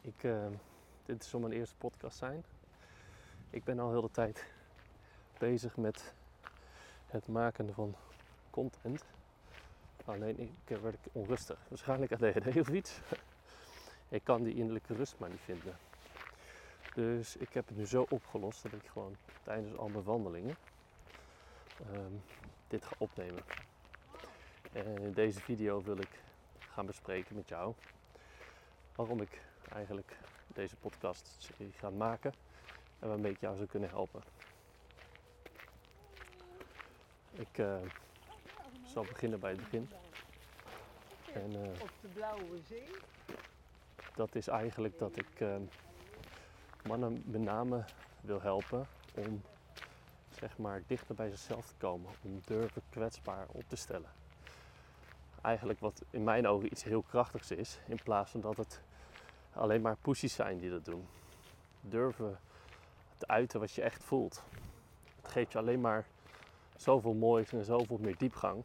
Ik, uh, dit zal mijn eerste podcast zijn. Ik ben al heel de tijd bezig met het maken van content. Alleen ik werd onrustig. Waarschijnlijk ADHD of iets. ik kan die innerlijke rust maar niet vinden. Dus ik heb het nu zo opgelost dat ik gewoon tijdens al mijn wandelingen um, dit ga opnemen. En in deze video wil ik gaan bespreken met jou waarom ik eigenlijk deze podcast serie ga maken en waarmee ik jou zou kunnen helpen. Ik uh, zal beginnen bij het begin. En, uh, Op de Blauwe Zee? Dat is eigenlijk dat ik uh, mannen met name wil helpen om zeg maar dichter bij zichzelf te komen, om durven kwetsbaar op te stellen. Eigenlijk wat in mijn ogen iets heel krachtigs is, in plaats van dat het alleen maar pushies zijn die dat doen. Durven te uiten wat je echt voelt. Het geeft je alleen maar zoveel moois en zoveel meer diepgang.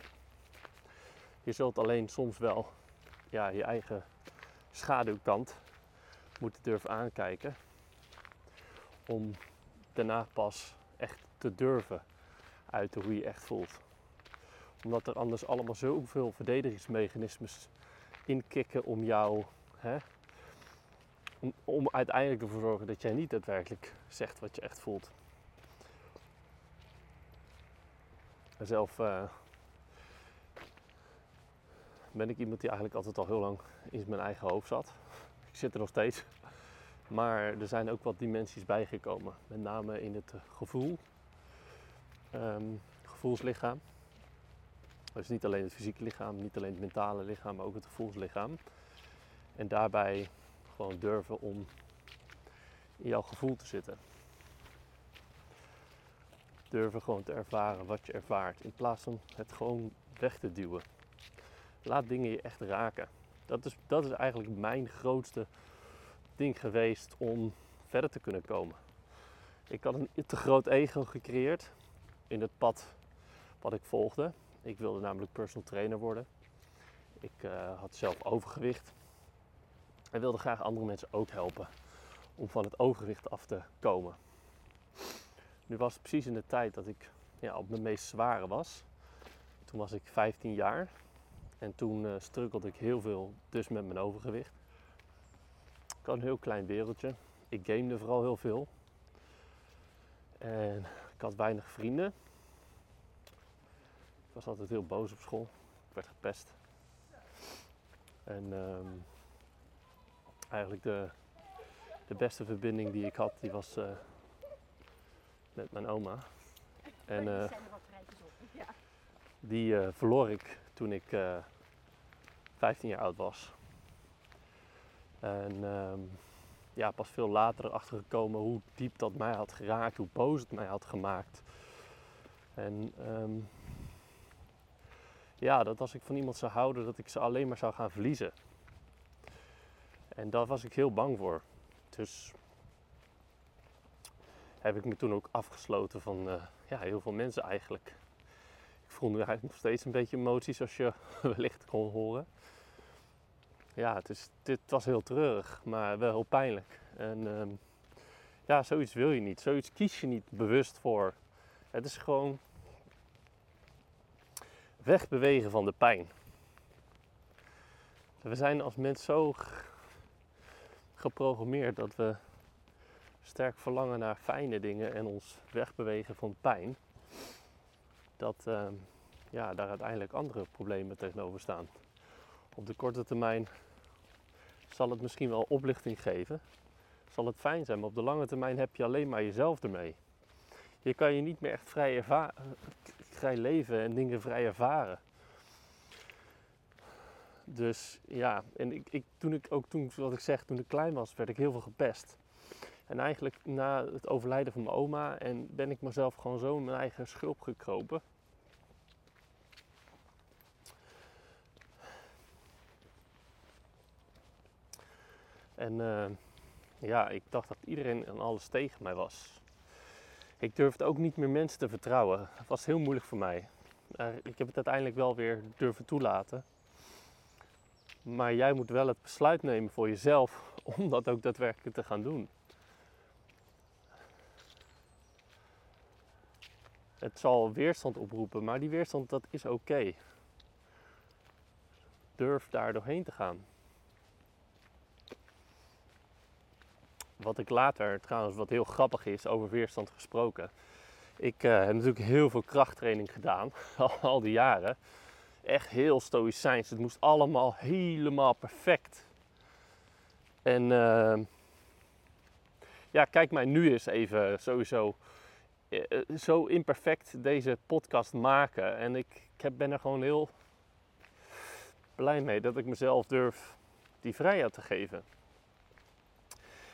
Je zult alleen soms wel ja, je eigen schaduwkant moeten durven aankijken. Om daarna pas echt te durven uiten hoe je echt voelt. Omdat er anders allemaal zoveel verdedigingsmechanismes inkikken om jou hè, om, uiteindelijk ervoor te zorgen dat jij niet daadwerkelijk zegt wat je echt voelt. Zelf uh, ben ik iemand die eigenlijk altijd al heel lang in mijn eigen hoofd zat. Ik zit er nog steeds. Maar er zijn ook wat dimensies bijgekomen. Met name in het gevoel. Um, gevoelslichaam. Dus niet alleen het fysieke lichaam, niet alleen het mentale lichaam, maar ook het gevoelslichaam. En daarbij gewoon durven om in jouw gevoel te zitten. Durven gewoon te ervaren wat je ervaart. In plaats van het gewoon weg te duwen. Laat dingen je echt raken. Dat is, dat is eigenlijk mijn grootste ding geweest om verder te kunnen komen. Ik had een te groot ego gecreëerd in het pad wat ik volgde. Ik wilde namelijk personal trainer worden. Ik uh, had zelf overgewicht. En wilde graag andere mensen ook helpen om van het overgewicht af te komen. Nu was het precies in de tijd dat ik ja, op mijn meest zware was. Toen was ik 15 jaar. En toen uh, struggelde ik heel veel dus met mijn overgewicht. Ik had een heel klein wereldje. Ik gamede vooral heel veel. En ik had weinig vrienden. Ik was altijd heel boos op school. Ik werd gepest. En um, eigenlijk de, de beste verbinding die ik had, die was uh, met mijn oma. En uh, die uh, verloor ik toen ik 15 jaar oud was. En um, ja, pas veel later erachter gekomen hoe diep dat mij had geraakt, hoe boos het mij had gemaakt. En um, ja, dat als ik van iemand zou houden, dat ik ze alleen maar zou gaan verliezen. En daar was ik heel bang voor. Dus heb ik me toen ook afgesloten van uh, ja, heel veel mensen eigenlijk. Ik voel nu eigenlijk nog steeds een beetje emoties, als je wellicht kon horen. Ja, het, is, dit was heel treurig, maar wel heel pijnlijk. En uh, ja, zoiets wil je niet. Zoiets kies je niet bewust voor. Het is gewoon wegbewegen van de pijn. We zijn als mens zo geprogrammeerd dat we sterk verlangen naar fijne dingen en ons wegbewegen van pijn. Dat uh, ja, daar uiteindelijk andere problemen tegenover staan. Op de korte termijn zal het misschien wel oplichting geven. Zal het fijn zijn, maar op de lange termijn heb je alleen maar jezelf ermee. Je kan je niet meer echt vrij, vrij leven en dingen vrij ervaren. Dus ja, en ik, ik, toen ik ook toen, wat ik zeg, toen ik klein was, werd ik heel veel gepest. En eigenlijk na het overlijden van mijn oma en ben ik mezelf gewoon zo in mijn eigen schulp gekropen. En uh, ja, ik dacht dat iedereen en alles tegen mij was. Ik durfde ook niet meer mensen te vertrouwen. Het was heel moeilijk voor mij. Ik heb het uiteindelijk wel weer durven toelaten. Maar jij moet wel het besluit nemen voor jezelf om dat ook daadwerkelijk te gaan doen. Het zal weerstand oproepen, maar die weerstand dat is oké. Durf daar doorheen te gaan. Wat ik later trouwens, wat heel grappig is, over weerstand gesproken. Ik uh, heb natuurlijk heel veel krachttraining gedaan, al die jaren. Echt heel stoïcijns. Het moest allemaal helemaal perfect. En uh, ja, kijk mij nu eens even sowieso uh, zo imperfect deze podcast maken. En ik, ik ben er gewoon heel blij mee dat ik mezelf durf die vrijheid te geven.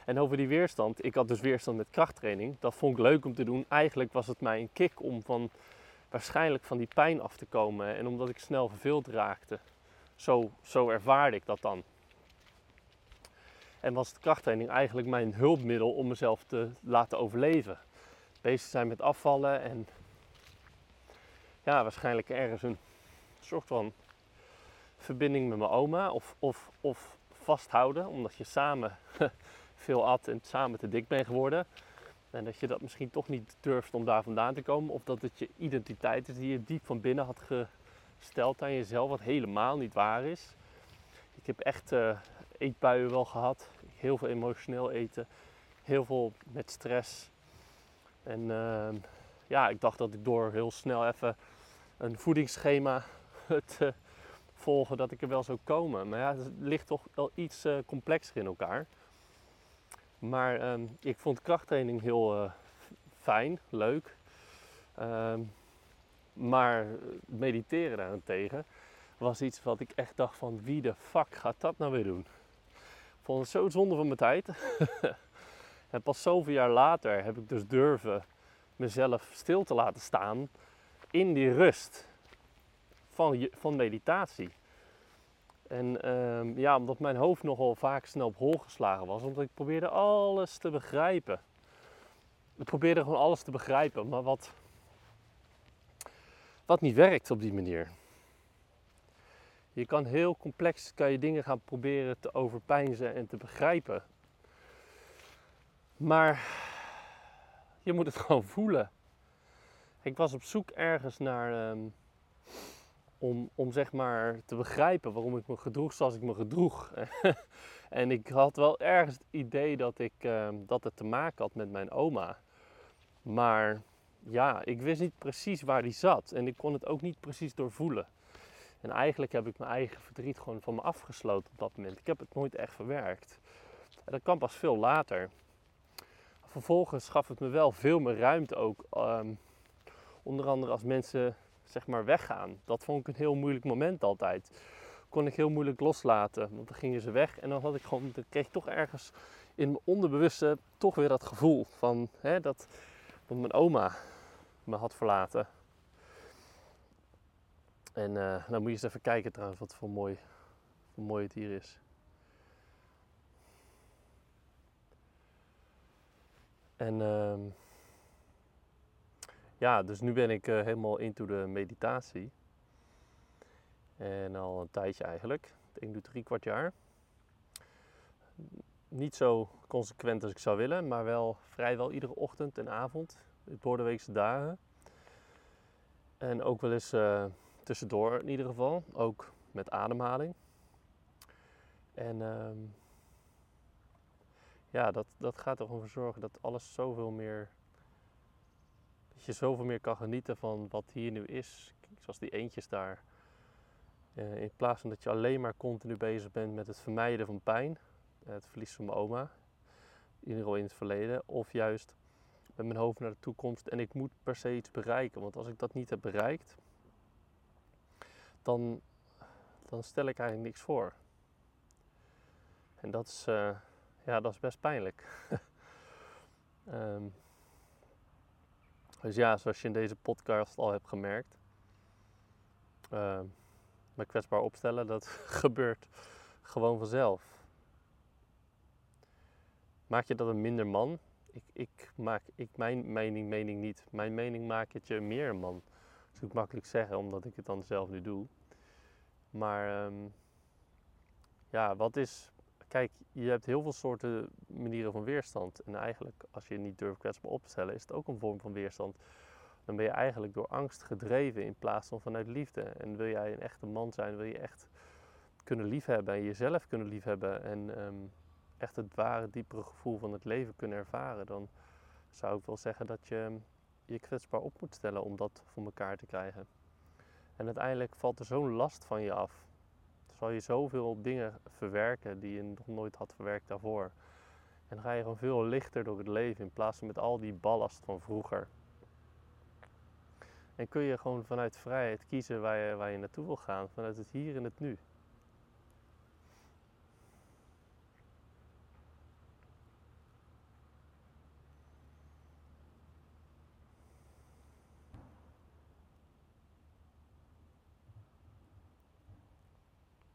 En over die weerstand, ik had dus weerstand met krachttraining. Dat vond ik leuk om te doen. Eigenlijk was het mij een kick om van waarschijnlijk van die pijn af te komen. En omdat ik snel verveeld raakte. Zo, zo ervaarde ik dat dan. En was de krachttraining eigenlijk mijn hulpmiddel om mezelf te laten overleven. Bezig zijn met afvallen en ja, waarschijnlijk ergens een soort van verbinding met mijn oma of, of, of vasthouden, omdat je samen veel at en samen te dik bent geworden. En dat je dat misschien toch niet durft om daar vandaan te komen. Of dat het je identiteit is die je diep van binnen had gesteld aan jezelf, wat helemaal niet waar is. Ik heb echt uh, eetbuien wel gehad. Heel veel emotioneel eten. Heel veel met stress. En uh, ja, ik dacht dat ik door heel snel even een voedingsschema te volgen, dat ik er wel zou komen. Maar ja, het ligt toch wel iets uh, complexer in elkaar. Maar um, ik vond krachttraining heel uh, fijn, leuk. Um, maar mediteren daarentegen was iets wat ik echt dacht van wie de fuck gaat dat nou weer doen? Ik vond het zo zonde van mijn tijd. en pas zoveel jaar later heb ik dus durven mezelf stil te laten staan in die rust van, van meditatie. En um, ja, omdat mijn hoofd nogal vaak snel op hol geslagen was, omdat ik probeerde alles te begrijpen. Ik probeerde gewoon alles te begrijpen, maar wat, wat niet werkt op die manier. Je kan heel complex kan je dingen gaan proberen te overpijnzen en te begrijpen. Maar je moet het gewoon voelen. Ik was op zoek ergens naar um, om, om zeg maar te begrijpen waarom ik me gedroeg zoals ik me gedroeg. en ik had wel ergens het idee dat, ik, uh, dat het te maken had met mijn oma. Maar ja, ik wist niet precies waar die zat en ik kon het ook niet precies doorvoelen. En eigenlijk heb ik mijn eigen verdriet gewoon van me afgesloten op dat moment. Ik heb het nooit echt verwerkt. En dat kwam pas veel later. Vervolgens gaf het me wel veel meer ruimte ook. Um, onder andere als mensen zeg maar weggaan. Dat vond ik een heel moeilijk moment altijd. Kon ik heel moeilijk loslaten, want dan gingen ze weg en dan had ik gewoon, dan kreeg ik toch ergens in mijn onderbewuste toch weer dat gevoel van hè, dat, mijn oma me had verlaten. En uh, nou moet je eens even kijken trouwens wat voor mooi, mooi het hier is. En uh, ja, dus nu ben ik uh, helemaal into de meditatie. En al een tijdje eigenlijk. Ik nu drie kwart jaar. Niet zo consequent als ik zou willen, maar wel vrijwel iedere ochtend en avond. Door de weekse dagen. En ook wel eens uh, tussendoor in ieder geval. Ook met ademhaling. En uh, ja, dat, dat gaat ervoor zorgen dat alles zoveel meer dat je zoveel meer kan genieten van wat hier nu is. Zoals die eentjes daar. Uh, in plaats van dat je alleen maar continu bezig bent met het vermijden van pijn. Uh, het verlies van mijn oma. In ieder in het verleden. Of juist met mijn hoofd naar de toekomst. En ik moet per se iets bereiken. Want als ik dat niet heb bereikt. Dan, dan stel ik eigenlijk niks voor. En dat is, uh, ja, dat is best pijnlijk. um, Dus ja, zoals je in deze podcast al hebt gemerkt, uh, me kwetsbaar opstellen, dat gebeurt gewoon vanzelf. Maak je dat een minder man? Ik, ik maak ik, mijn mening, mening niet. Mijn mening maakt het je meer een man. Dat is makkelijk zeggen, omdat ik het dan zelf nu doe. Maar um, ja, wat is kijk, je hebt heel veel soorten manieren van weerstand. En eigenlijk, als je niet durft kwetsbaar op te stellen, is het ook een vorm van weerstand. Dan ben je eigenlijk door angst gedreven in plaats van vanuit liefde. En wil jij een echte man zijn, wil je echt kunnen liefhebben en jezelf kunnen liefhebben en ehm, echt het ware, diepere gevoel van het leven kunnen ervaren, dan zou ik wel zeggen dat je je kwetsbaar op moet stellen om dat voor elkaar te krijgen. En uiteindelijk valt er zo'n last van je af. Zal je zoveel dingen verwerken die je nog nooit had verwerkt daarvoor. En dan ga je gewoon veel lichter door het leven in plaats van met al die ballast van vroeger. En kun je gewoon vanuit vrijheid kiezen waar je, waar je naartoe wil gaan, vanuit het hier en het nu.